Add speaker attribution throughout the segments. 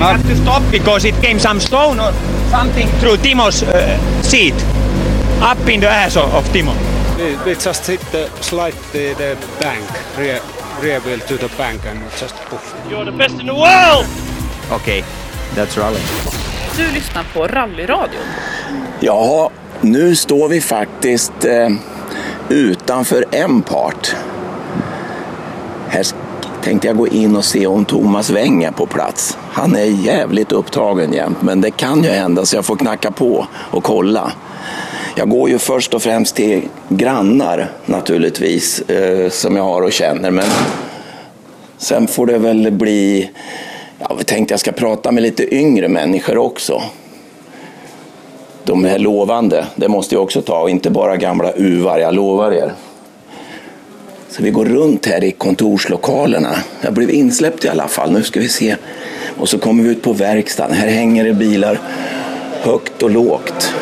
Speaker 1: We had to stop because it came some stone or something through Timo's uh, seat, up in the ass of, of Timo.
Speaker 2: We, we just hit the slide the, the bank, rear, rear wheel to the bank and just poof.
Speaker 3: You're the best in the world!
Speaker 4: Okay, that's rally.
Speaker 5: Du lyssnar på Rallyradion.
Speaker 6: Ja, nu står vi faktiskt eh, utanför Empart. Här tänkte jag gå in och se om Thomas Weng är på plats. Han är jävligt upptagen jämt, men det kan ju hända så jag får knacka på och kolla. Jag går ju först och främst till grannar naturligtvis, eh, som jag har och känner. Men sen får det väl bli... Jag tänkte jag ska prata med lite yngre människor också. De är lovande, det måste jag också ta, och inte bara gamla uvar, jag lovar er. Så vi går runt här i kontorslokalerna. Jag blev insläppt i alla fall, nu ska vi se. Och så kommer vi ut på verkstaden, här hänger det bilar högt och lågt.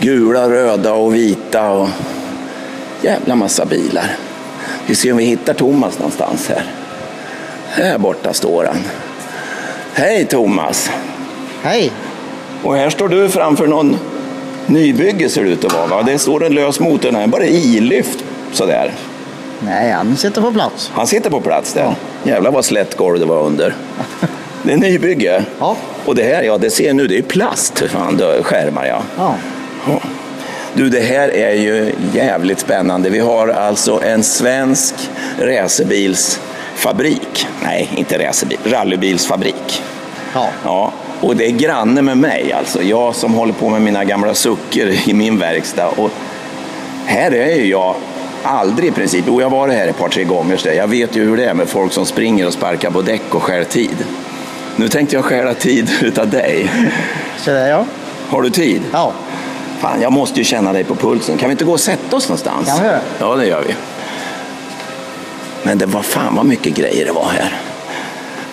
Speaker 6: Gula, röda och vita och jävla massa bilar. Vi ser om vi hittar Thomas någonstans här. Här borta står han. Hej Thomas!
Speaker 7: Hej!
Speaker 6: Och här står du framför någon nybygge ser det ut att vara. Va? Det står en lös motor här, bara ilyft sådär.
Speaker 7: Nej, han sitter på plats.
Speaker 6: Han sitter på plats där. Jävlar vad slätt golv det var under. Det är nybygge.
Speaker 7: Ja.
Speaker 6: Och det här, ja det ser nu, det är plast. Fan, skärmar ja.
Speaker 7: Ja.
Speaker 6: Ja. Du, det här är ju jävligt spännande. Vi har alltså en svensk racerbilsfabrik. Nej, inte racerbil, rallybilsfabrik.
Speaker 7: Ja.
Speaker 6: Ja, och det är granne med mig alltså. Jag som håller på med mina gamla sucker i min verkstad. Och här är ju jag aldrig i princip. Jo, jag har varit här ett par, tre gånger. Så jag vet ju hur det är med folk som springer och sparkar på däck och skär tid. Nu tänkte jag stjäla tid utav dig.
Speaker 7: Så där ja.
Speaker 6: Har du tid?
Speaker 7: Ja.
Speaker 6: Fan, jag måste ju känna dig på pulsen. Kan vi inte gå och sätta oss någonstans?
Speaker 7: Kan vi.
Speaker 6: Ja, det gör vi. Men det var fan vad mycket grejer det var här.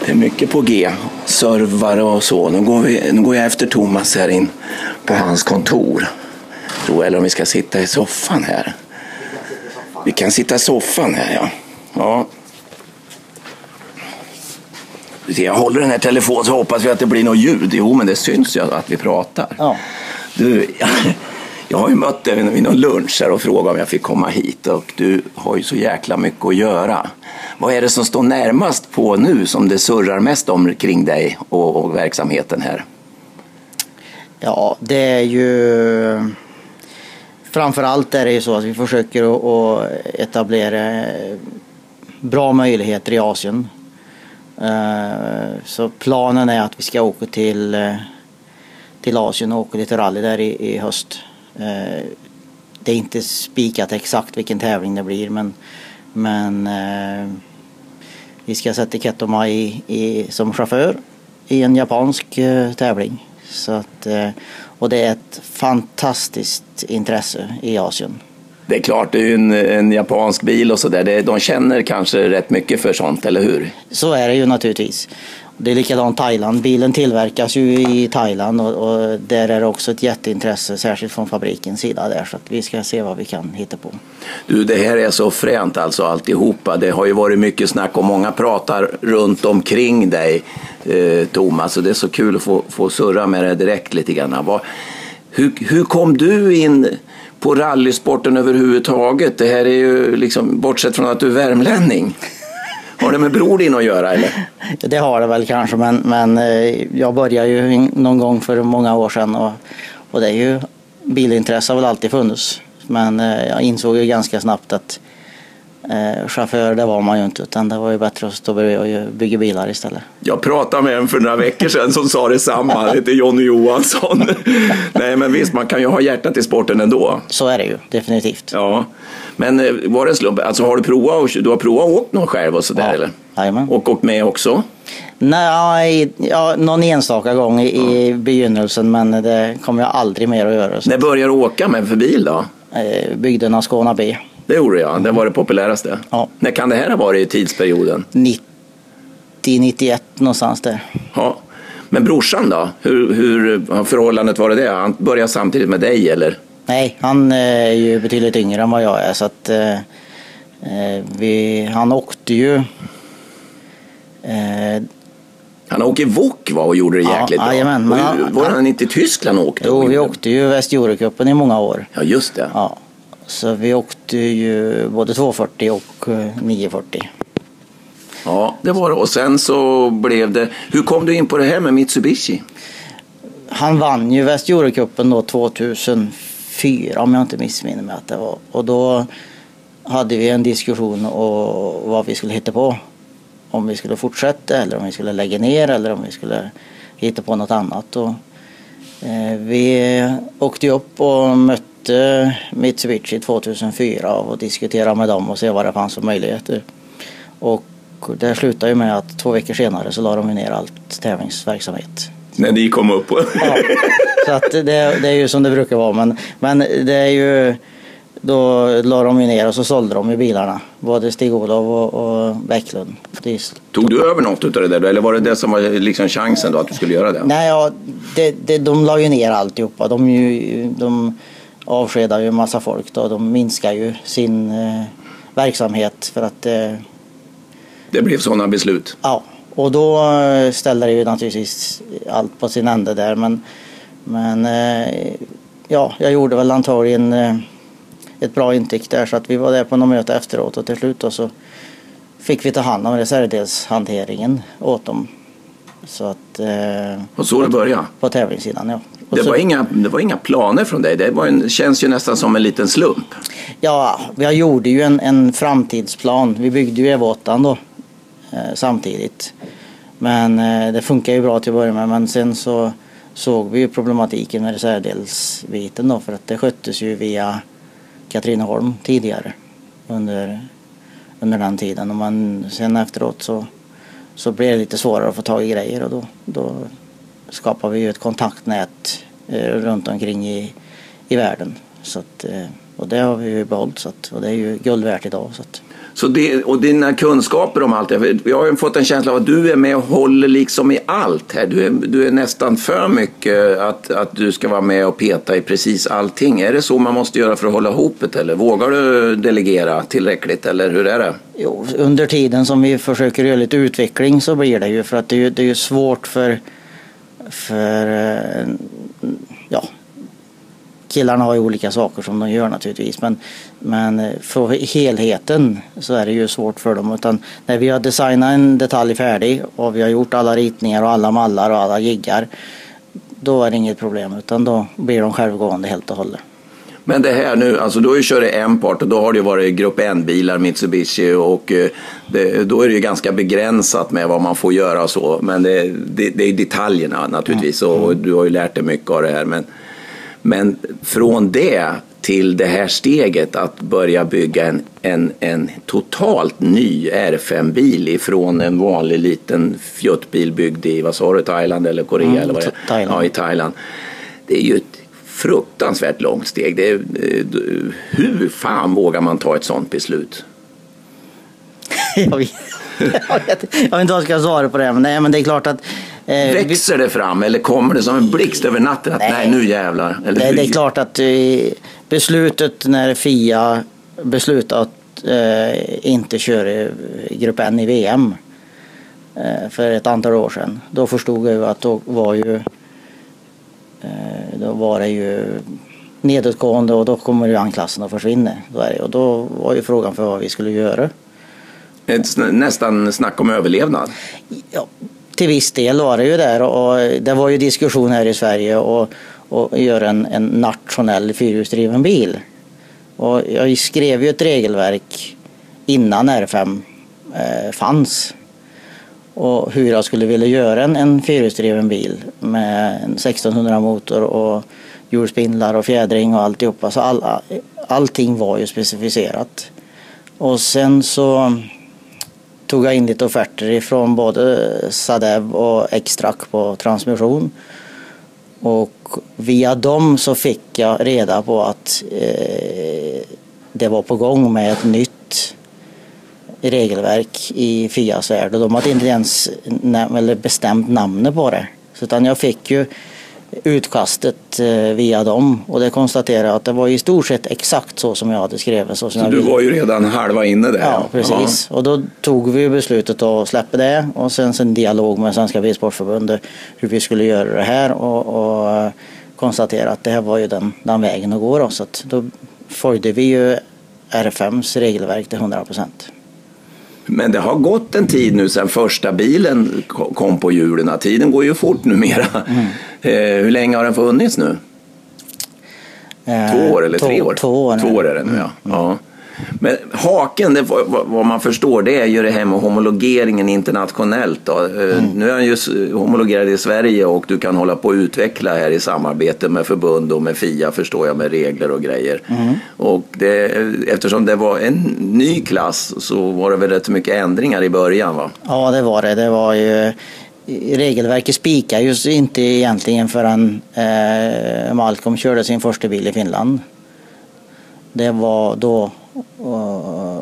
Speaker 6: Det är mycket på G. Servare och så. Nu går, vi, nu går jag efter Thomas här in på hans kontor. Tror jag, eller om vi ska sitta i soffan här. Vi kan sitta i soffan här, ja. ja. Jag håller den här telefonen så hoppas vi att det blir något ljud. Jo, men det syns ju att vi pratar.
Speaker 7: Ja.
Speaker 6: Du, jag, jag har ju mött dig vid någon lunch här och frågat om jag fick komma hit och du har ju så jäkla mycket att göra. Vad är det som står närmast på nu som det surrar mest om kring dig och, och verksamheten här?
Speaker 7: Ja, det är ju... Framförallt är det ju så att vi försöker att- etablera eh, bra möjligheter i Asien. Eh, så planen är att vi ska åka till, eh, till Asien och åka lite rally där i, i höst. Det är inte spikat exakt vilken tävling det blir men, men vi ska sätta Ketoma i, i, som chaufför i en japansk tävling. Så att, eh, och det är ett fantastiskt intresse i Asien.
Speaker 6: Det är klart, det är ju en, en japansk bil och sådär. De känner kanske rätt mycket för sånt, eller hur?
Speaker 7: Så är det ju naturligtvis. Det är likadant Thailand. Bilen tillverkas ju i Thailand och, och där är det också ett jätteintresse, särskilt från fabrikens sida där. Så att vi ska se vad vi kan hitta på.
Speaker 6: Du, det här är så fränt alltså alltihopa. Det har ju varit mycket snack och många pratar runt omkring dig, eh, Thomas. Och det är så kul att få, få surra med dig direkt lite grann. Vad, hur, hur kom du in på rallysporten överhuvudtaget? Det här är ju liksom, bortsett från att du är värmlänning. Har det med bror din att göra eller?
Speaker 7: Det har det väl kanske men, men eh, jag började ju någon gång för många år sedan och, och det är ju bilintresse har väl alltid funnits. Men eh, jag insåg ju ganska snabbt att eh, chaufför det var man ju inte utan det var ju bättre att stå bredvid och bygga bilar istället.
Speaker 6: Jag pratade med en för några veckor sedan som sa detsamma. Han heter Jonny Johansson. Nej men visst, man kan ju ha hjärtat i sporten ändå.
Speaker 7: Så är det ju definitivt.
Speaker 6: Ja, men eh, var det en slump? Alltså har du provat, och- du har provat att åka någon själv och sådär
Speaker 7: Ja.
Speaker 6: eller?
Speaker 7: Jajamän.
Speaker 6: Och åkt med också?
Speaker 7: Nej, ja, någon enstaka gång i, i begynnelsen men det kommer jag aldrig mer att göra. Så,
Speaker 6: När började du åka med för bil då?
Speaker 7: eh, byggde Skåna B.
Speaker 6: Det gjorde jag, det var det populäraste.
Speaker 7: Ja.
Speaker 6: När kan det här ha varit i tidsperioden?
Speaker 7: 90-91 någonstans där.
Speaker 6: Ja. Men brorsan då? Hur, hur har förhållandet varit det? Han började samtidigt med dig eller?
Speaker 7: Nej, han eh, är ju betydligt yngre än vad jag är så att eh, eh, vi, han åkte ju eh,
Speaker 6: Han åker wok va, och gjorde det
Speaker 7: Ja,
Speaker 6: jäkligt bra.
Speaker 7: jajamän, men
Speaker 6: Och
Speaker 7: han-
Speaker 6: var han inte i Tyskland och åkte?
Speaker 7: Jo, vi åkte ju Väst-Eurocupen i många år.
Speaker 6: Ja, just det.
Speaker 7: Ja. Så vi åkte ju både 240 och eh, 940.
Speaker 6: Ja, det var det. Och sen så blev det... Hur kom du in på det här med Mitsubishi?
Speaker 7: Han vann ju Väst-Eurocupen då 2004 om jag inte missminner mig att det var. Och då hade vi en diskussion och vad vi skulle hitta på. Om vi skulle fortsätta eller om vi skulle lägga ner eller om vi skulle hitta på något annat. Och, eh, vi åkte upp och mötte Mitsubishi 2004 och diskuterade med dem och se vad det fanns för möjligheter. Och det slutade ju med att två veckor senare så la de ner allt tävlingsverksamhet.
Speaker 6: När ni kom upp?
Speaker 7: Ja, så att det, det är ju som det brukar vara. Men, men det är ju, då la de ju ner och så sålde de ju bilarna. Både Stig-Olof och, och Bäcklund.
Speaker 6: Tog du över något av det där? Eller var det det som var liksom chansen då att du skulle göra det?
Speaker 7: Nej, ja, det, det, de la ju ner alltihopa. De, ju, de avskedar ju en massa folk då. De minskar ju sin eh, verksamhet för att eh,
Speaker 6: Det blev sådana beslut.
Speaker 7: Ja, och då eh, ställer det ju naturligtvis allt på sin ände där. Men, men eh, ja, jag gjorde väl antagligen eh, ett bra intryck där så att vi var där på något möte efteråt och till slut då så fick vi ta hand om reservdelshanteringen åt dem. Så att eh,
Speaker 6: Och så det började.
Speaker 7: på tävlingssidan ja.
Speaker 6: Det
Speaker 7: så,
Speaker 6: var, inga, det var inga planer från dig. Det var en, känns ju nästan som en liten slump.
Speaker 7: Ja, vi gjorde ju en, en framtidsplan. Vi byggde ju EV8 då eh, samtidigt. Men eh, det funkar ju bra till att börja med. Men sen så såg vi ju problematiken med reservdelsbiten då. För att det sköttes ju via Katrineholm tidigare under, under den tiden. Och man, sen efteråt så, så blev det lite svårare att få tag i grejer och då, då skapade vi ju ett kontaktnät eh, runt omkring i, i världen. Så att, eh, och det har vi ju behållit så att, och det är ju guld värt idag. Så att,
Speaker 6: Så det, och dina kunskaper om allt det. Jag har ju fått en känsla av att du är med och håller liksom i allt här. Du är, du är nästan för mycket att, att du ska vara med och peta i precis allting. Är det så man måste göra för att hålla ihop det? Eller vågar du delegera tillräckligt? Eller hur är det?
Speaker 7: jo, under tiden som vi försöker göra lite utveckling så blir det ju för att det är ju, det är ju svårt för, för eh, ja, killarna har ju olika saker som de gör naturligtvis. Men, men för helheten så är det ju svårt för dem. Utan när vi har designat en detalj färdig och vi har gjort alla ritningar och alla mallar och alla jiggar. Då är det inget problem utan då blir de självgående helt och hållet.
Speaker 6: Men det här nu, alltså då ju kört en part och då har det ju varit grupp N-bilar, Mitsubishi och eh, det, då är det ju ganska begränsat med vad man får göra och så. Men det, det, det är detaljerna naturligtvis och du har ju lärt dig mycket av det här. Men, men från det till det här steget att börja bygga en, en, en totalt ny R5-bil ifrån en vanlig liten fjuttbil byggd i, vad sa du, Thailand eller Korea?
Speaker 7: Mm,
Speaker 6: eller vad det?
Speaker 7: Thailand.
Speaker 6: Ja, i Thailand. Det är ju ett fruktansvärt långt steg. Det eh, hur fan vågar man ta ett sånt beslut?
Speaker 7: jag, vet, jag, vet, inte vad jag ska svara på det. Men, nej, men det är klart att eh,
Speaker 6: Växer det fram eller kommer det som en blixt över natten att nej,
Speaker 7: Nej.
Speaker 6: nu jävlar? Eller
Speaker 7: Det,
Speaker 6: hur?
Speaker 7: det är klart att beslutet när Fia beslutade att eh, inte köra Grupp N i VM eh, för ett antal år sedan. Då förstod jag ju att då var ju då var det ju nedåtgående och då kommer ju anklassen att försvinna. Och då var ju frågan för vad vi skulle göra.
Speaker 6: Ett sn- nästan snack om överlevnad.
Speaker 7: Ja, till viss del var det ju där och det var ju diskussion här i Sverige och, och göra en, en nationell fyrhjulsdriven bil. Och jag skrev ju ett regelverk innan R5 eh, fanns. Och hur jag skulle vilja göra en, en fyrhjulsdriven bil med en 1600 motor och hjulspindlar och fjädring och alltihopa. Så all, allting var ju specificerat. Och sen så tog jag in lite offerter ifrån både Sadev och Extrac på transmission. Och via dem så fick jag reda på att eh, det var på gång med ett nytt regelverk i Fias värld och de hade inte ens eller bestämt namnet på det. Så Utan jag fick ju utkastet eh, via dem och det konstaterade att det var i stort sett exakt så som jag hade skrivit. Så,
Speaker 6: Så du var ju redan halva inne där.
Speaker 7: Ja, precis. Och då tog vi beslutet att släppa det och sen en dialog med Svenska Bilsportförbundet hur vi skulle göra det här och, och eh, konstatera att det här var ju den, den vägen att gå. Då. Så att då följde vi ju R5s regelverk till 100 procent.
Speaker 6: Men det har gått en tid nu sedan första bilen ko- kom på hjulen. Tiden går ju fort numera.
Speaker 7: Mm.
Speaker 6: Eh, hur länge har den funnits nu? Två år eller tre år?
Speaker 7: Eh, Två år. Mm.
Speaker 6: Två år är det nu ja. ja. Men haken, det, vad, man förstår, det är ju det här med homologeringen internationellt. Eh,
Speaker 7: Mm.
Speaker 6: Nu är den ju homologerad i Sverige och du kan hålla på och utveckla här i samarbete med förbund och med FIA förstår jag med regler och grejer.
Speaker 7: Mm.
Speaker 6: Och det, eftersom det var en ny klass så var det väl rätt mycket ändringar i början va?
Speaker 7: Ja, det var det. Det var ju regelverket spikade ju inte egentligen förrän eh, Malcolm körde sin första bil i Finland. Det var då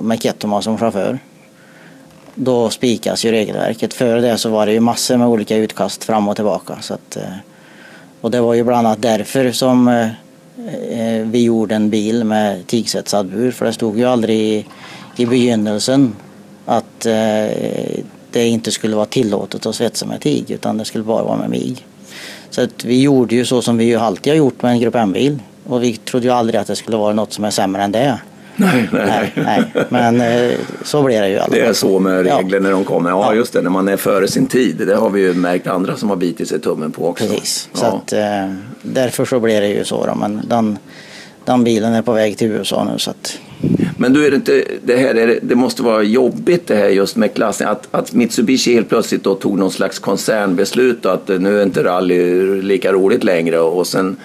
Speaker 7: med Kettoma som chaufför. Då spikas ju regelverket. Före det så var det ju massor med olika utkast fram och tillbaka. Så att, eh, och det var ju bland annat därför som eh, eh, vi gjorde en bil med tigsetsad bur. För det stod ju aldrig i, i begynnelsen att det inte skulle vara tillåtet att svetsa med tig utan det skulle bara vara med mig. Så att vi gjorde ju så som vi ju alltid har gjort med en Grupp M-bil. Och vi trodde ju aldrig att det skulle vara något som är sämre än det.
Speaker 6: Nej,
Speaker 7: Nej, nej. Men eh, så blir det ju alla
Speaker 6: Det är så med
Speaker 7: Ja.
Speaker 6: regler när de kommer. Ja,
Speaker 7: Ja.
Speaker 6: just det, när man är före sin tid. Det har vi ju märkt andra som har bitit sig tummen på också.
Speaker 7: Precis, så
Speaker 6: Ja.
Speaker 7: att, eh, därför så blir det ju så. Då. Men den, den bilen är på väg till USA nu. Så att,
Speaker 6: Men du, är det, inte, det, här, är det, måste vara jobbigt det här just med klassen. Att, att Mitsubishi helt plötsligt då tog någon slags koncernbeslut och att eh, nu är inte rally lika roligt längre. Och sen,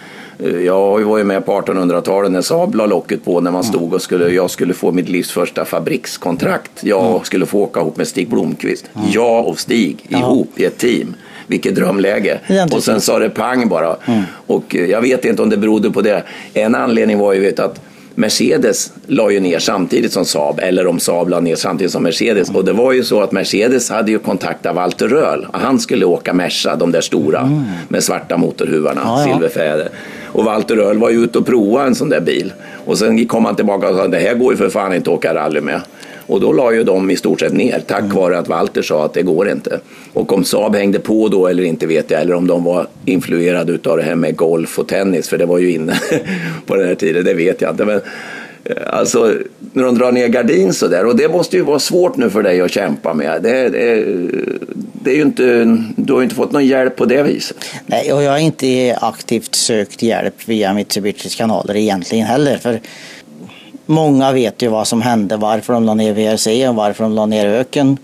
Speaker 6: jag var ju med på 1800-talet när Saab la locket på när man stod och skulle, jag skulle få mitt livs första fabrikskontrakt. Jag skulle få åka ihop med Stig Blomqvist. Jag och Stig ihop i ett team. Vilket drömläge. Och sen sa det pang bara. Och eh, jag vet inte om det berodde på det. En anledning var ju vet, att Mercedes la ju ner samtidigt som Saab, eller om Saab la ner samtidigt som Mercedes. Och det var ju så att Mercedes hade ju kontaktat Walter Röhl. Han skulle åka Merca, de där stora med svarta motorhuvarna,
Speaker 7: Ja, ja.
Speaker 6: Och Walter Röhl var ju ute och provade en sån där bil. Och sen kom han tillbaka och sa det här går ju för fan inte att åka rally med. Och då la ju de i stort sett ner tack vare att Walter sa att det går inte. Och om Saab hängde på då eller inte vet jag, eller om de var influerade utav det här med golf och tennis, för det var ju inne på den här tiden, det vet jag inte. Men Eh, alltså, när de drar ner gardin så där, och det måste ju vara svårt nu för dig att kämpa med. Det, det, det är ju inte, du har ju inte fått någon hjälp på det viset.
Speaker 7: nej, och jag har inte aktivt sökt hjälp via Mitsubishis kanaler egentligen heller. För många vet ju vad som hände, varför de la ner VRC och varför de la ner Öken.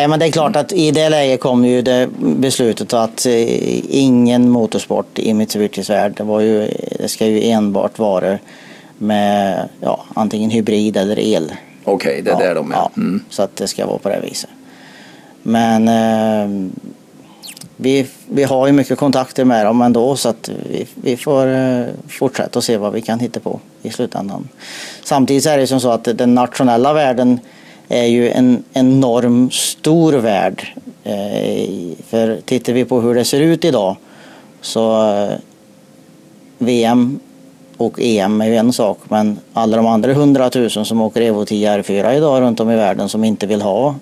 Speaker 7: Ja, men det är klart att i det läget kom ju det beslutet att eh, ingen motorsport i Mitsubishis värld, det, var ju, det ska ju enbart vara med ja, antingen hybrid eller el.
Speaker 6: Okej, det är där de är.
Speaker 7: Ja,
Speaker 6: Mm.
Speaker 7: Så att det ska vara på det viset. Men eh, vi, vi har ju mycket kontakter med dem ändå så att vi, vi får eh, fortsätta och se vad vi kan hitta på i slutändan. Samtidigt är det som så att den nationella världen är ju en enorm stor värld. Eh, för tittar vi på hur det ser ut idag så eh, VM och EM är ju en sak men alla de andra hundratusen som åker Evo 10 R4 idag runt om i världen som inte vill ha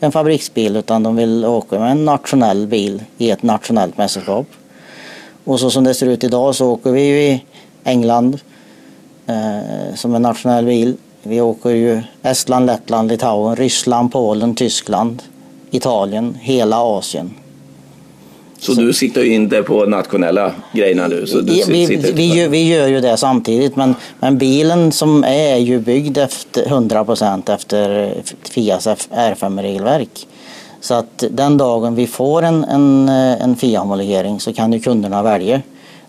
Speaker 7: en fabriksbil utan de vill åka med en nationell bil i ett nationellt mästerskap. Och så som det ser ut idag så åker vi ju i England eh, som en nationell bil. Vi åker ju Estland, Lettland, Litauen, Ryssland, Polen, Tyskland, Italien, hela Asien.
Speaker 6: Så, du siktar ju inte på nationella grejerna nu? Så
Speaker 7: vi, vi, vi, gör, vi gör ju det samtidigt men, men bilen som är ju byggd efter 100% efter Fias F- R5-regelverk. Så att den dagen vi får en, en, en FIA-homologering så kan ju kunderna välja.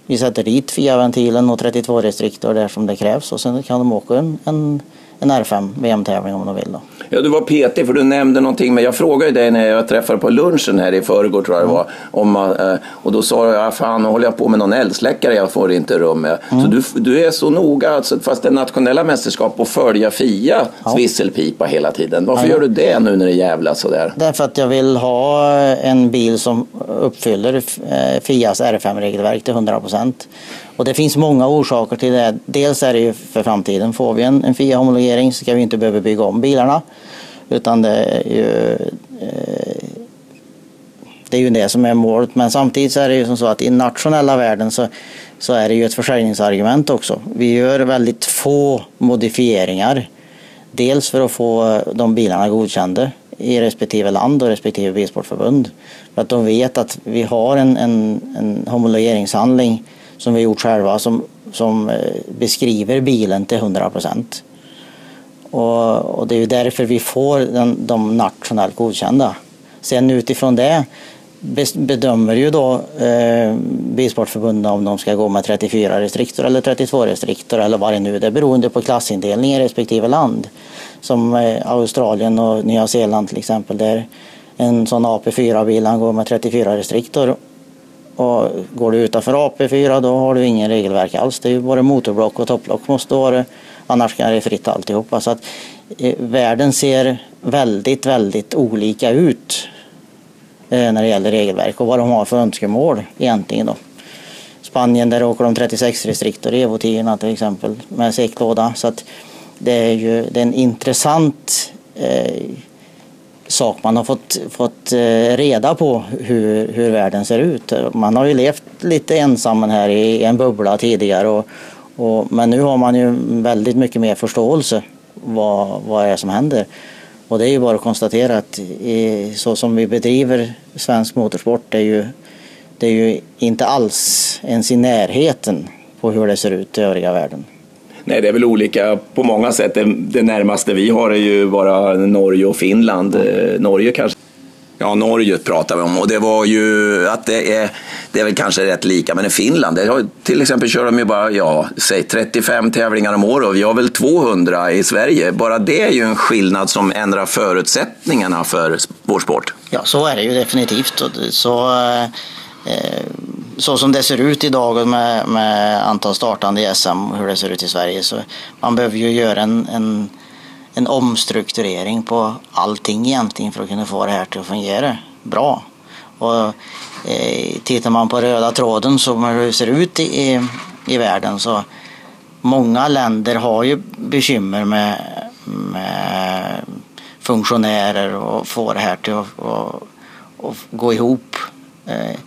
Speaker 7: Vi sätter dit FIA-ventilen och 32 restriktor där som det krävs och sen kan de åka en, en, en R5 VM-tävling om de vill. Då.
Speaker 6: Ja, du var petig för du nämnde någonting, men jag frågade dig när jag träffade på lunchen här i förrgår tror jag det var. Om, eh, och då sa jag, fan nu håller jag på med någon eldsläckare, jag får inte rum med. Så du, du är så noga, alltså, fast det är nationella mästerskap, att följa Fias visselpipa hela tiden. Varför gör du det nu när det jävlas sådär?
Speaker 7: Därför att jag vill ha en bil som uppfyller eh, FIAs R5-regelverk till 100 procent. Och det finns många orsaker till det. Dels är det ju för framtiden. Får vi en, en FIA-homologering så ska vi inte behöva bygga om bilarna. Utan det är ju eh, det är ju det som är målet. Men samtidigt så är det ju som så att i nationella världen så, så är det ju ett försäljningsargument också. Vi gör väldigt få modifieringar. Dels för att få de bilarna godkända i respektive land och respektive bilsportförbund. För att de vet att vi har en, en, en homologeringshandling som vi gjort själva som, som eh, beskriver bilen till 100 procent. Och, och, det är ju därför vi får den, de nationellt godkända. Sen utifrån det bedömer ju då eh, Bilsportförbundet om de ska gå med 34 restriktor eller 32 restriktor eller vad det nu är. Det är beroende på klassindelning i respektive land. Som eh, Australien och Nya Zeeland till exempel. Där en sån AP4-bil går med 34 restriktor. Och går du utanför AP4 då har du ingen regelverk alls. Det är ju bara motorblock och topplock måste vara Annars kan det fritt alltihopa. Så att, eh, världen ser väldigt, väldigt olika ut Eh, när det gäller regelverk och vad de har för önskemål egentligen. Då. Spanien där åker de 36 distrikt och Evo 10 till exempel med seklåda. Så att det är ju det är en intressant eh, sak man har fått, fått eh, reda på hur, hur världen ser ut. Man har ju levt lite ensam här i en bubbla tidigare och, och, men nu har man ju väldigt mycket mer förståelse vad, vad det är som händer. Och det är ju bara att konstatera att i, så som vi bedriver svensk motorsport det är ju, det är ju inte alls ens i närheten på hur det ser ut i övriga världen.
Speaker 6: Nej, det är väl olika på många sätt. Det, det närmaste vi har är ju bara Norge och Finland. Mm. Norge kanske Ja, Norge pratar vi om och det var ju att det är, det är väl kanske rätt lika, men i Finland, där har, till exempel kör de ju bara, ja, säg 35 tävlingar om året och vi har väl 200 i Sverige. Bara det är ju en skillnad som ändrar förutsättningarna för vår sport.
Speaker 7: Ja, så är det ju definitivt. Så, eh, så som det ser ut idag med, med antal startande i SM, och hur det ser ut i Sverige, så man behöver ju göra en, en en omstrukturering på allting egentligen för att kunna få det här till att fungera bra. Och, eh, tittar man på röda tråden som hur det ser ut i, i världen så många länder har ju bekymmer med, med funktionärer och få det här till att, och, och gå ihop. Eh,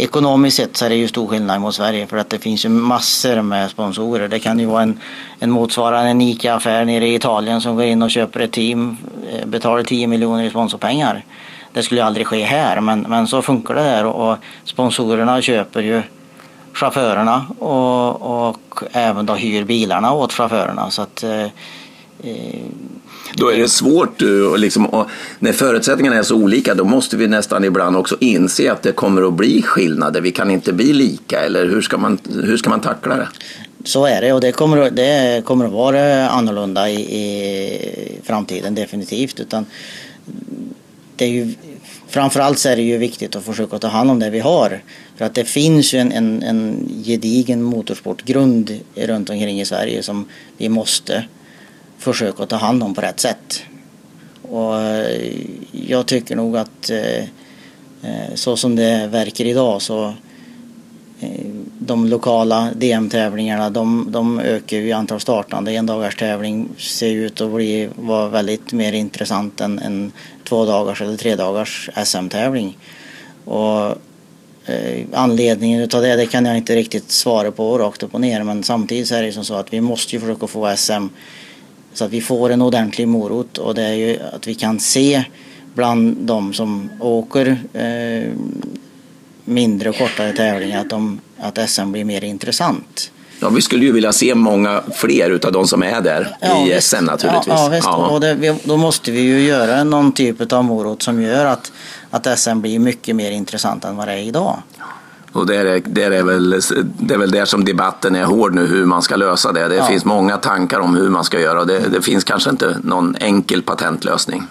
Speaker 7: ekonomiskt sett så är det ju stor skillnad mot Sverige för att det finns ju massor med sponsorer. Det kan ju vara en, en motsvarande en ICA-affär nere i Italien som går in och köper ett team, eh, betalar 10 miljoner i sponsorpengar. Det skulle ju aldrig ske här men, men så funkar det här och sponsorerna köper ju chaufförerna och, och även då hyr bilarna åt chaufförerna. Så att, eh,
Speaker 6: eh då är det svårt, eh, och liksom, och när förutsättningarna är så olika, då måste vi nästan ibland också inse att det kommer att bli skillnader. Vi kan inte bli lika, eller hur ska man, hur ska man tackla det?
Speaker 7: Så är det och det kommer, det kommer att vara annorlunda i, i framtiden definitivt. Utan det är ju, framförallt så är det ju viktigt att försöka ta hand om det vi har. För att det finns ju en, en, en gedigen motorsportgrund runt omkring i Sverige som vi måste försöka ta hand om på rätt sätt. Och eh, jag tycker nog att eh, eh, så som det verkar idag så eh, de lokala DM-tävlingarna de, de ökar ju i antal startande. En dagars tävling ser ut att bli, vara väldigt mer intressant än en två dagars eller tre dagars SM-tävling. Och eh, anledningen utav det, det kan jag inte riktigt svara på rakt upp och ner men samtidigt så är det som så att vi måste ju försöka få SM så att vi får en ordentlig morot och det är ju att vi kan se bland de som åker eh, mindre och kortare tävlingar att, de, att SM blir mer intressant.
Speaker 6: Ja, vi skulle ju vilja se många fler utav de som är där ja, i SM naturligtvis.
Speaker 7: Ja, ja visst. Ja. Och det, då måste vi ju göra någon typ av morot som gör att, att SM blir mycket mer intressant än vad det är idag.
Speaker 6: Och det är, det, är väl, det är väl där som debatten är hård nu, hur man ska lösa det. Det ja. finns många tankar om hur man ska göra och det, det finns kanske inte någon enkel patentlösning.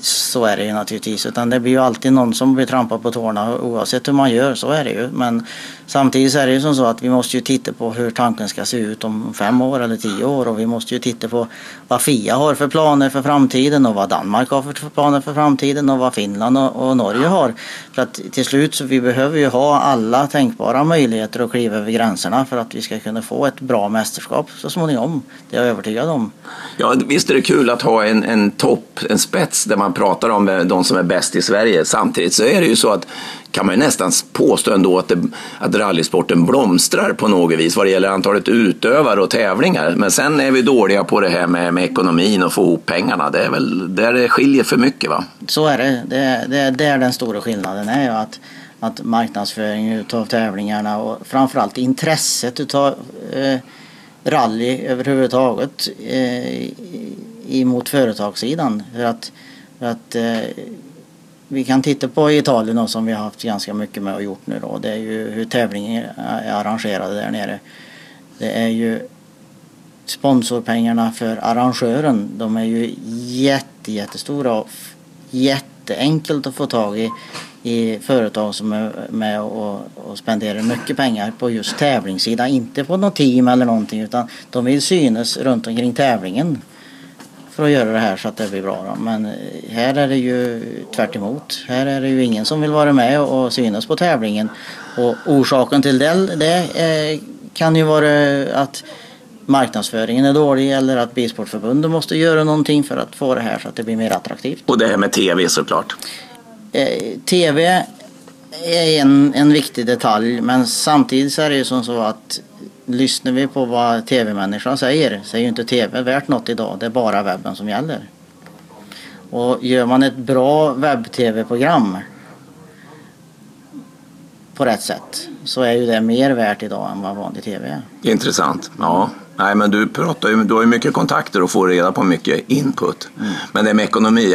Speaker 7: Så är det ju naturligtvis. Utan det blir ju alltid någon som blir trampad på tårna oavsett hur man gör. Så är det ju. Men samtidigt så är det ju som så att vi måste ju titta på hur tanken ska se ut om fem år eller tio år. Och vi måste ju titta på vad Fia har för planer för framtiden och vad Danmark har för planer för framtiden och vad Finland och, och Norge har. För att till slut så vi behöver ju ha alla tänkbara möjligheter att kliva över gränserna för att vi ska kunna få ett bra mästerskap så småningom. Det är jag övertygad om.
Speaker 6: Ja, visst är det kul att ha en, en topp, en spets där man pratar om eh, de som är bäst i Sverige. Samtidigt så är det ju så att kan man ju nästan påstå ändå att, det, att rallysporten blomstrar på något vis vad det gäller antalet utövare och tävlingar. Men sen är vi dåliga på det här med, med ekonomin och få ihop pengarna. Det är väl där det skiljer för mycket va?
Speaker 7: Så är det. Det, det, det är den stora skillnaden. är att, att marknadsföringen av tävlingarna och framförallt intresset utav eh, rally överhuvudtaget eh, emot företagssidan. För att, för att eh, vi kan titta på Italien då, som vi har haft ganska mycket med och gjort nu då. Det är ju hur tävlingar är arrangerade där nere. Det är ju sponsorpengarna för arrangören. De är ju jätte, jättestora och jätteenkelt att få tag i i företag som är med och, och spenderar mycket pengar på just tävlingssidan. Inte på något team eller någonting utan de vill synas runt omkring tävlingen för att göra det här så att det blir bra. Då. Men här är det ju tvärt emot. Här är det ju ingen som vill vara med och synas på tävlingen. Och orsaken till det, det eh, kan ju vara att marknadsföringen är dålig eller att Bilsportförbundet måste göra någonting för att få det här så att det blir mer attraktivt.
Speaker 6: Och det här med tv såklart.
Speaker 7: Eh, TV är en, en viktig detalj men samtidigt så är det ju som så att lyssnar vi på vad tv-människan säger så är ju inte tv värt något idag. Det är bara webben som gäller. Och gör man ett bra webb-tv-program på rätt sätt så är ju det mer värt idag än vad vanlig tv är.
Speaker 6: Intressant. Ja. Nej, men du, pratar ju, du har ju mycket kontakter och får reda på mycket input. Mm. Men det med ekonomi,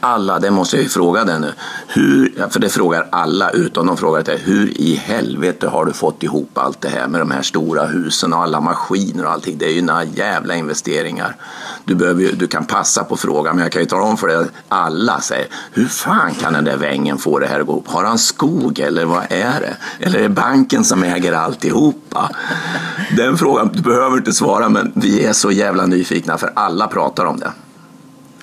Speaker 6: alla, det måste jag ju fråga dig nu. Hur, för det frågar alla, utom de frågar dig, hur i helvete har du fått ihop allt det här med de här stora husen och alla maskiner och allting? Det är ju några jävla investeringar. Du, behöver, du kan passa på frågan, men jag kan ju tala om för dig alla säger, hur fan kan den där vängen få det här att gå ihop? Har han skog eller vad är det? Eller är det banken som äger alltihopa? Den frågan, du behöver inte svara, men vi är så jävla nyfikna för alla pratar om det.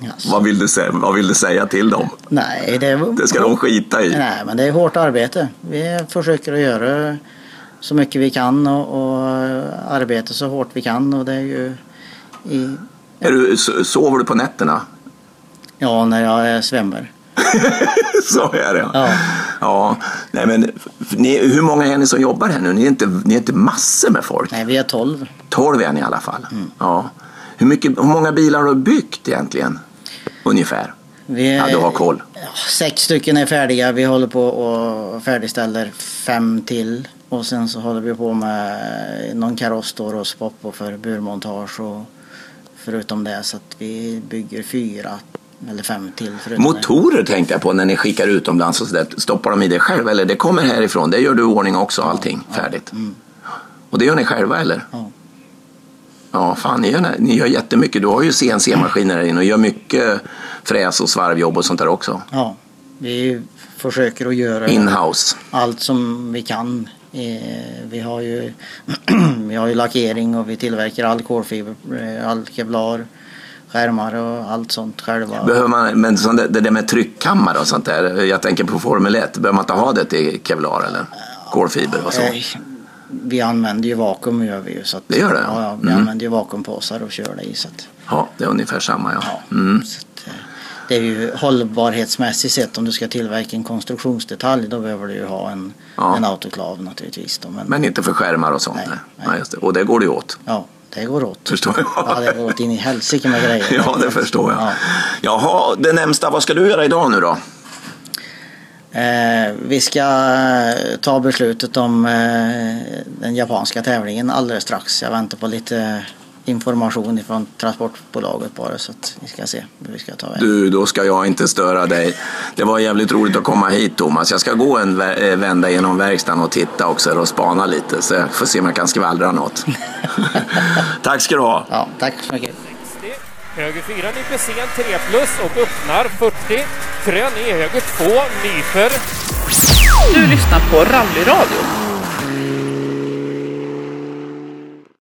Speaker 6: Yes. Vad, vill du säga, vad vill du säga till dem?
Speaker 7: Nej, det,
Speaker 6: det ska de skita i.
Speaker 7: Nej, men det är hårt arbete. Vi försöker att göra så mycket vi kan och, och arbeta så hårt vi kan. Och det är ju
Speaker 6: i, är du, sover du på nätterna?
Speaker 7: Ja, när jag svämmer.
Speaker 6: så är det ja. Ja. Nej, men, ni, hur många är ni som jobbar här nu? Ni är, inte, ni är inte massor med folk?
Speaker 7: Nej, vi är tolv.
Speaker 6: Tolv är ni i alla fall? Mm. Ja. Hur, mycket, hur många bilar har du byggt egentligen? Ungefär? Vi är, ja, du har koll.
Speaker 7: Sex stycken är färdiga. Vi håller på och färdigställer fem till. Och sen så håller vi på med någon kaross då och spoppo för burmontage och förutom det så att vi bygger fyra eller fem till.
Speaker 6: Motorer det. tänkte jag på när ni skickar utomlands och så där. Stoppar de i det själv eller det kommer härifrån? Det gör du i ordning också allting ja, färdigt? Ja, mm. Och det gör ni själva eller? Ja. Ja, fan ni gör, ni gör jättemycket. Du har ju CNC-maskiner här inne och gör mycket fräs och svarvjobb och sånt där också.
Speaker 7: Ja, vi försöker att göra
Speaker 6: Inhouse.
Speaker 7: allt som vi kan. Eh, vi har ju, vi har ju lackering och vi tillverkar all kolfiber, eh, all kevlar skärmar och allt sånt själva.
Speaker 6: Behöver man, men sånt det där med tryckkammare och sånt där, jag tänker på Formel 1, behöver man inte ha det till kevlar eller kolfiber och så?
Speaker 7: Vi använder ju vakuum gör vi ju. Så att,
Speaker 6: det gör det?
Speaker 7: Ja, ja vi mm. använder ju vakuumpåsar och kör det i. Så att,
Speaker 6: ja, det är ungefär samma ja. ja mm. att,
Speaker 7: eh, det är ju hållbarhetsmässigt sett om du ska tillverka en konstruktionsdetalj då behöver du ju ha en, ja. en autoklav naturligtvis. Då,
Speaker 6: men, men inte för skärmar och sånt? Nej, nej. nej. det. Och det går det åt?
Speaker 7: Ja. Det går åt.
Speaker 6: Förstår jag.
Speaker 7: Ja, det går åt in i helsike med grejer.
Speaker 6: Ja, det förstår jag. Ja. Jaha, det närmsta, vad ska du göra idag nu då?
Speaker 7: Eh, vi ska eh, ta beslutet om eh, den japanska tävlingen alldeles strax. Jag väntar på lite information från transportbolaget bara så att vi ska se hur vi ska ta vägen.
Speaker 6: Du, då ska jag inte störa dig. Det var jävligt roligt att komma hit Thomas. Jag ska gå en eh, vända genom verkstaden och titta också och spana lite så jag får se om jag kan skvallra något. tack ska du ha.
Speaker 7: Ja, tack så mycket.
Speaker 3: Höger 4 nyper sen 3 plus och öppnar 40. Krön i höger 2 nyper.
Speaker 5: Du lyssnar på Rallyradion.